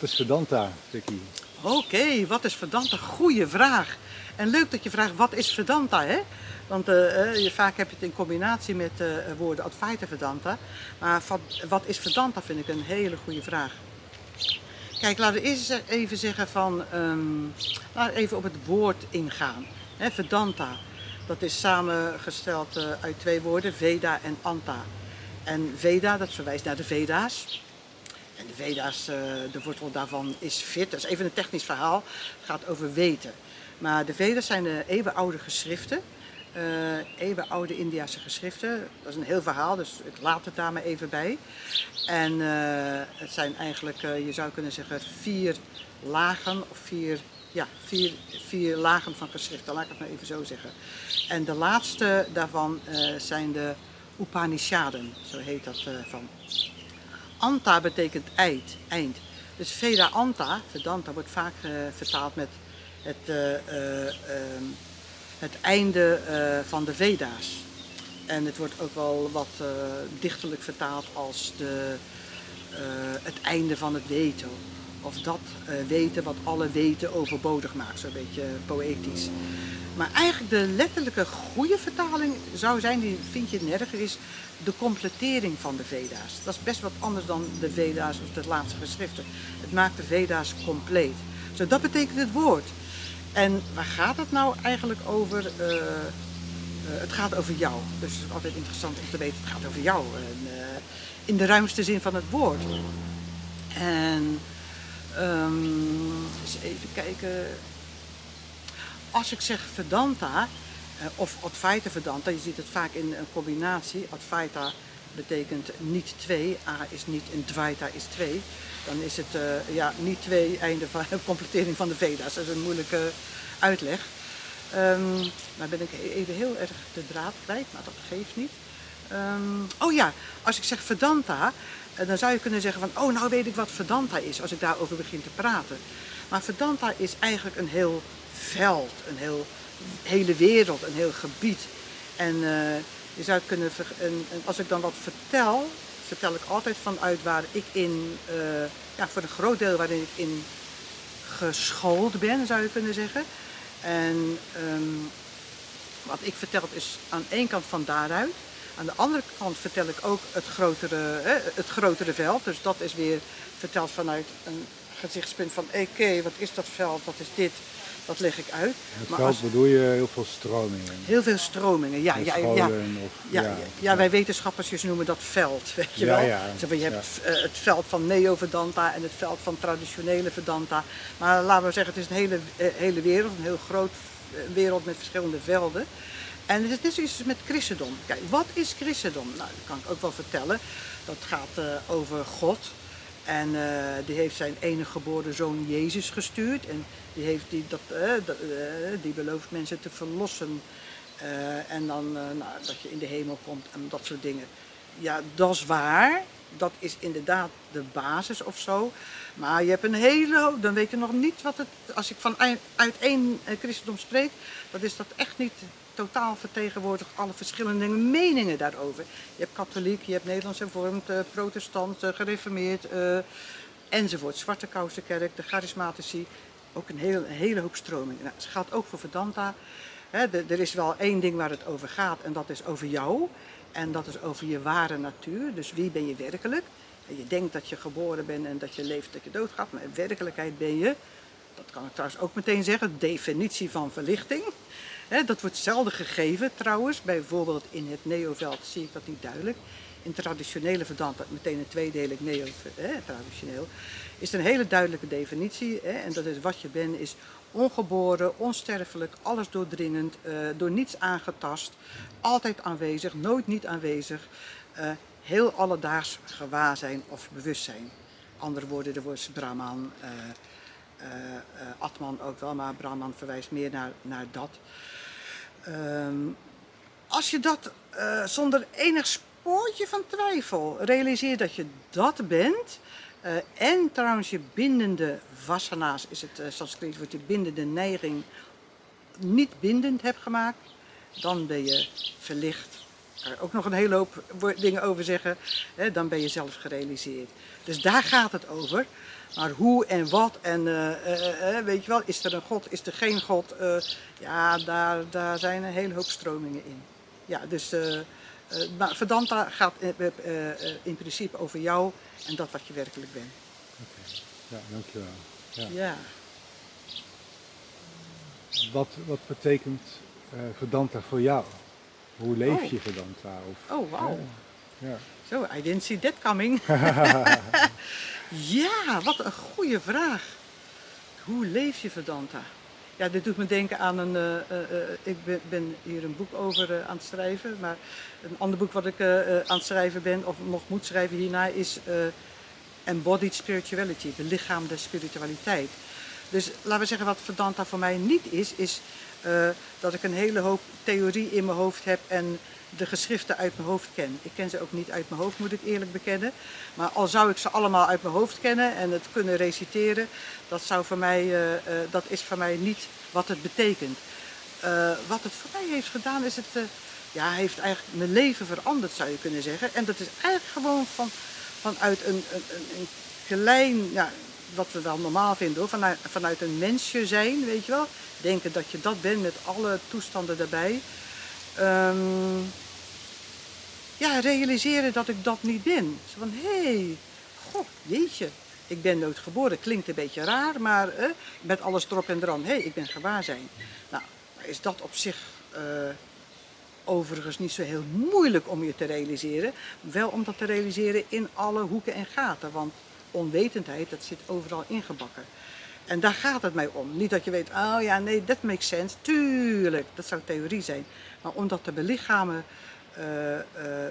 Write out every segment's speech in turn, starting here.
Wat is Vedanta, Vicky? Oké, wat is Vedanta? Goeie vraag. En leuk dat je vraagt, wat is Vedanta, hè? Want eh, eh, je, vaak heb je het in combinatie met uh, woorden Advaita Vedanta. Maar wat is Vedanta vind ik een hele goede vraag. Kijk, laten we eerst even zeggen van, we even op het woord ingaan. Hè, Vedanta, dat is samengesteld uit twee woorden, Veda en Anta. En Veda, dat verwijst naar de Veda's. En de Veda's, de wortel daarvan is fit. Dat is even een technisch verhaal. Het gaat over weten. Maar de Veda's zijn de eeuwenoude geschriften. Uh, eeuwenoude Indiase geschriften. Dat is een heel verhaal, dus ik laat het daar maar even bij. En uh, het zijn eigenlijk, je zou kunnen zeggen, vier lagen of vier, ja, vier, vier lagen van geschriften, laat ik het maar even zo zeggen. En de laatste daarvan zijn de Upanishaden, zo heet dat van. Anta betekent eind, eind. Dus Veda Anta, Vedanta, wordt vaak vertaald met het, uh, uh, het einde van de Veda's. En het wordt ook wel wat dichterlijk vertaald als de, het einde van het weten. Of dat weten wat alle weten overbodig maakt, zo'n beetje poëtisch. Maar eigenlijk de letterlijke goede vertaling zou zijn, die vind je nergens, is de completering van de Veda's. Dat is best wat anders dan de Veda's of de laatste geschriften. Het maakt de Veda's compleet. Zo, dat betekent het woord. En waar gaat het nou eigenlijk over? Uh, uh, het gaat over jou. Dus het is altijd interessant om te weten, het gaat over jou. In de ruimste zin van het woord. En um, even kijken. Als ik zeg Vedanta, of Advaita Vedanta, je ziet het vaak in een combinatie. Advaita betekent niet twee, A is niet en Dvaita is twee dan is het uh, ja, niet twee einde van completering van de Veda's. Dat is een moeilijke uitleg. Um, nou ben ik even heel erg de draad kwijt, maar dat geeft niet. Um, oh ja, als ik zeg Vedanta, dan zou je kunnen zeggen van, oh nou weet ik wat Vedanta is, als ik daarover begin te praten. Maar Vedanta is eigenlijk een heel veld, een heel, hele wereld, een heel gebied. En uh, je zou kunnen, en, en als ik dan wat vertel, vertel ik altijd vanuit waar ik in, uh, ja, voor een groot deel waarin ik in geschoold ben, zou je kunnen zeggen. En um, wat ik vertel is aan één kant van daaruit. Aan de andere kant vertel ik ook het grotere, eh, het grotere veld. Dus dat is weer verteld vanuit een gezichtspunt van oké, wat is dat veld, wat is dit, dat leg ik uit. Het maar veld als... bedoel je heel veel stromingen? Heel veel stromingen, ja. Ja, ja, of, ja, ja, ja, wij wetenschappers noemen dat veld, weet je wel. Ja, Zo, je hebt uh, het veld van neo-Vedanta en het veld van traditionele Vedanta. Maar laten we zeggen, het is een hele, uh, hele wereld, een heel groot uh, wereld met verschillende velden. En het is zoiets met christendom. Kijk, wat is christendom? Nou, dat kan ik ook wel vertellen. Dat gaat over God, en uh, die heeft zijn enige geboren zoon Jezus gestuurd. En die, heeft die, dat, uh, die belooft mensen te verlossen. en dan nou, dat je in de hemel komt en dat soort dingen. Ja, dat is waar. Dat is inderdaad de basis of zo. Maar je hebt een hele hoop, dan weet je nog niet wat het, als ik van uit één christendom spreek, dat is dat echt niet totaal vertegenwoordigt alle verschillende meningen daarover. Je hebt katholiek, je hebt Nederlands hervormd, uh, protestant, uh, gereformeerd enzovoort. Zwarte Kousenkerk, de charismatici, ook een, heel, hele hoop stromingen. Nou, het gaat ook voor Vedanta. Er is wel één ding waar het over gaat en dat is over jou. En dat is over je ware natuur. Dus wie ben je werkelijk? Je denkt dat je geboren bent en dat je leeft, dat je doodgaat. Maar in werkelijkheid ben je, dat kan ik trouwens ook meteen zeggen, definitie van verlichting dat wordt zelden gegeven trouwens. Bijvoorbeeld in het neoveld zie ik dat niet duidelijk. In traditionele Vedanta, meteen een tweedelig neo-traditioneel, is een hele duidelijke definitie. en dat is wat je bent, is ongeboren, onsterfelijk, alles doordringend, uh, door niets aangetast, altijd aanwezig, nooit niet aanwezig, uh, heel alledaags gewaarzijn of bewustzijn. Andere woorden, de woord Brahman, uh, Atman ook wel, maar Brahman verwijst meer naar, naar dat. Um, als je dat zonder enig spoortje van twijfel realiseert dat je dat bent. Uh, en trouwens je bindende vasana's, is het uh, Sanskriet wordt je bindende neiging niet bindend hebt gemaakt. Dan ben je verlicht kan je ook nog een hele hoop dingen over zeggen. Hè, dan ben je zelf gerealiseerd. Dus daar gaat het over. Maar hoe en wat en eh, eh, eh, weet je wel, is er een God, is er geen God? Eh, ja, daar, daar zijn een hele hoop stromingen in. Ja, dus eh, maar Vedanta gaat eh, eh, in principe over jou en dat wat je werkelijk bent. Ja, dankjewel. Ja. Ja. Wat, wat betekent Vedanta voor jou? Hoe leef Oh. je Vedanta? Of, Oh, wauw. Ja. Zo, I didn't see that coming. ja, wat een goede vraag. Hoe leef je Vedanta? Ja, dit doet me denken aan een. eh, eh, eh, ik ben, ben hier een boek over aan het schrijven. Maar een ander boek wat ik aan het schrijven ben, of nog moet schrijven hierna, is Embodied Spirituality, belichaamde spiritualiteit. Dus laten we zeggen, wat Vedanta voor mij niet is, is dat ik een hele hoop theorie in mijn hoofd heb en de geschriften uit mijn hoofd ken. Ik ken ze ook niet uit mijn hoofd, moet ik eerlijk bekennen. Maar al zou ik ze allemaal uit mijn hoofd kennen en het kunnen reciteren, dat, zou voor mij, eh, eh, dat is voor mij niet wat het betekent. Eh, wat het voor mij heeft gedaan, is het, ja, heeft eigenlijk mijn leven veranderd, zou je kunnen zeggen. En dat is eigenlijk gewoon van, vanuit een, een, een, een klein, ja, wat we wel normaal vinden hoor, vanuit, vanuit een mensje zijn, weet je wel. Denken dat je dat bent met alle toestanden daarbij. Ehm, ja, realiseren dat ik dat niet ben. Zo van, hé, hey, goh, jeetje, ik ben nooit geboren. Klinkt een beetje raar, maar met alles erop en eraan. Hé, hey, ik ben gewaar zijn. Nou, is dat op zich eh, overigens niet zo heel moeilijk om je te realiseren. Wel om dat te realiseren in alle hoeken en gaten. Want onwetendheid, dat zit overal ingebakken. En daar gaat het mij om. Niet dat je weet, oh ja, nee, dat makes sense. Tuurlijk, dat zou theorie zijn. Maar om dat te belichamen, eh,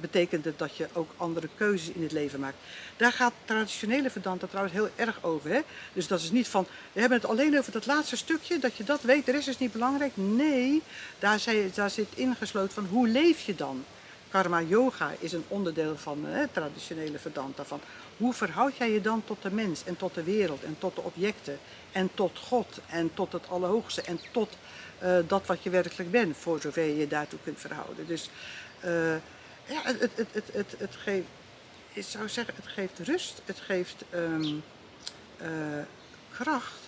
betekent het dat je ook andere keuzes in het leven maakt. Daar gaat traditionele Vedanta trouwens heel erg over. Hè? Dus dat is niet van, we hebben het alleen over dat laatste stukje, dat je dat weet, de rest is niet belangrijk. Nee, daar, zei, daar zit ingesloten van, hoe leef je dan? Karma yoga is een onderdeel van hè, traditionele Vedanta. Van hoe verhoud jij je dan tot de mens en tot de wereld en tot de objecten en tot God en tot het Allerhoogste en tot eh, dat wat je werkelijk bent, voor zover je je daartoe kunt verhouden. Dus eh, ja, het, het, het, het, het, geeft, ik zou zeggen, het geeft rust, het geeft ehm, eh, kracht.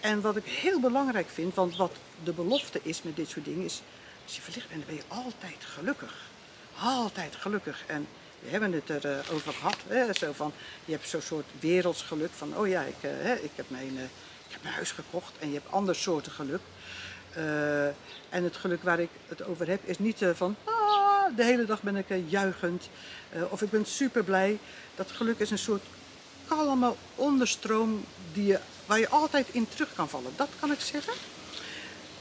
En wat ik heel belangrijk vind, want wat de belofte is met dit soort dingen, is als je verlicht bent, dan ben je altijd gelukkig. Altijd gelukkig. En we hebben het erover over gehad. Hè? Zo van, je hebt zo'n soort werelds geluk van, oh ja, ik, eh, ik, heb mijn, eh, ik heb mijn huis gekocht. En je hebt ander soorten geluk. Eh, en het geluk waar ik het over heb, is niet eh, van, ah, de hele dag ben ik eh, juichend. eh, of ik ben super blij. Dat geluk is een soort kalme onderstroom die je, waar je altijd in terug kan vallen. Dat kan ik zeggen.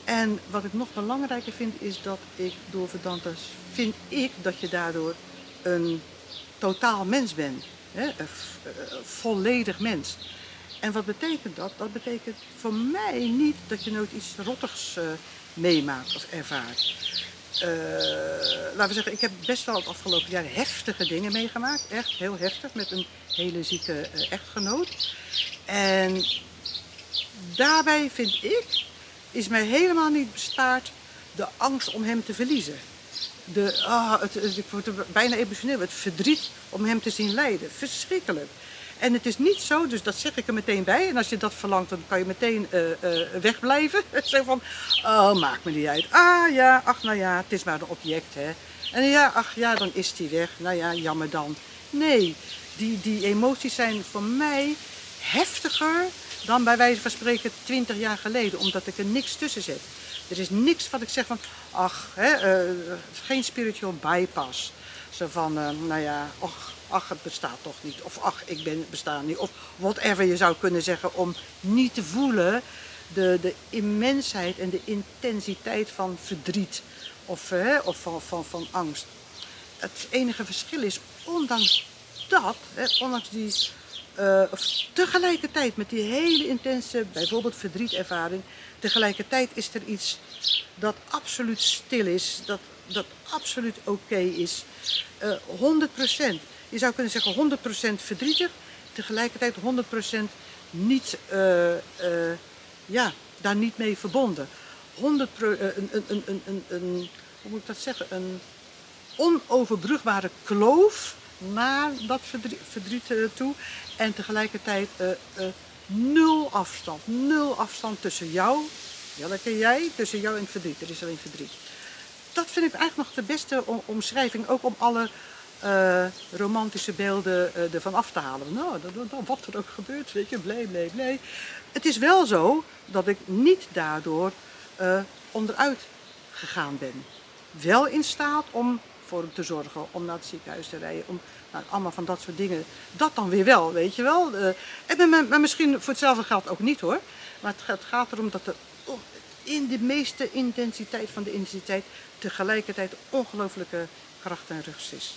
En wat ik nog belangrijker vind, is dat ik door Vedantas vind ik dat je daardoor een totaal mens bent. Hè? Een eh, volledig mens. En wat betekent dat? Dat betekent voor mij niet dat je nooit iets rottigs eh, meemaakt of ervaart. Eh, laten we zeggen, ik heb best wel het afgelopen jaar heftige dingen meegemaakt. Echt heel heftig, met een hele zieke echtgenoot. En daarbij vind ik, is mij helemaal niet bestaard de angst om hem te verliezen. De, ah, het, ik word er bijna emotioneel, het verdriet om hem te zien lijden. Verschrikkelijk. En het is niet zo, dus dat zeg ik er meteen bij. En als je dat verlangt, dan kan je meteen eh, eh, wegblijven. Zeg van, oh, maakt me niet uit. Ah ja, ach nou ja, het is maar een object, hè. En ja, ach ja, dan is die weg. Nou ja, jammer dan. Nee, die, die emoties zijn voor mij heftiger dan bij wijze van spreken 20 jaar geleden, omdat ik er niks tussen zet. Er is niks wat ik zeg van, ach, hè, eh, geen spiritual bypass. Zo van, eh, nou ja, ach, ach, het bestaat toch niet. Of ach, ik ben, besta niet. Of whatever je zou kunnen zeggen om niet te voelen de, de immensheid en de intensiteit van verdriet of, hè, of van, van, van angst. Het enige verschil is, ondanks dat, hè, ondanks die eh, tegelijkertijd met die hele intense, bijvoorbeeld verdrietervaring, tegelijkertijd is er iets dat absoluut stil is, dat, dat absoluut oké is. Eh 100%. Je zou kunnen zeggen 100% verdrietig, tegelijkertijd 100% niet, eh, eh, ja, daar niet mee verbonden. 100 pro- eh, een, een, een, een, hoe moet ik dat zeggen? Een, onoverbrugbare kloof naar dat verdriet, eh, toe. En tegelijkertijd eh, eh, nul afstand. Nul afstand tussen jou, welke jij, tussen jou en verdriet. Er is alleen verdriet. Dat vind ik eigenlijk nog de beste om- omschrijving, ook om alle eh, romantische beelden ervan af te halen. Nou, wat er ook gebeurt, weet je, blij, blij, blij. Het is wel zo dat ik niet daardoor onderuit gegaan ben. Wel in staat om voor te zorgen, om naar het ziekenhuis te rijden, om nou, allemaal van dat soort dingen. Dat dan weer wel, weet je wel. Eh, en, maar, maar misschien voor hetzelfde geld ook niet hoor. Maar het, gaat- erom dat er in de meeste intensiteit van de intensiteit tegelijkertijd ongelooflijke kracht en rust is.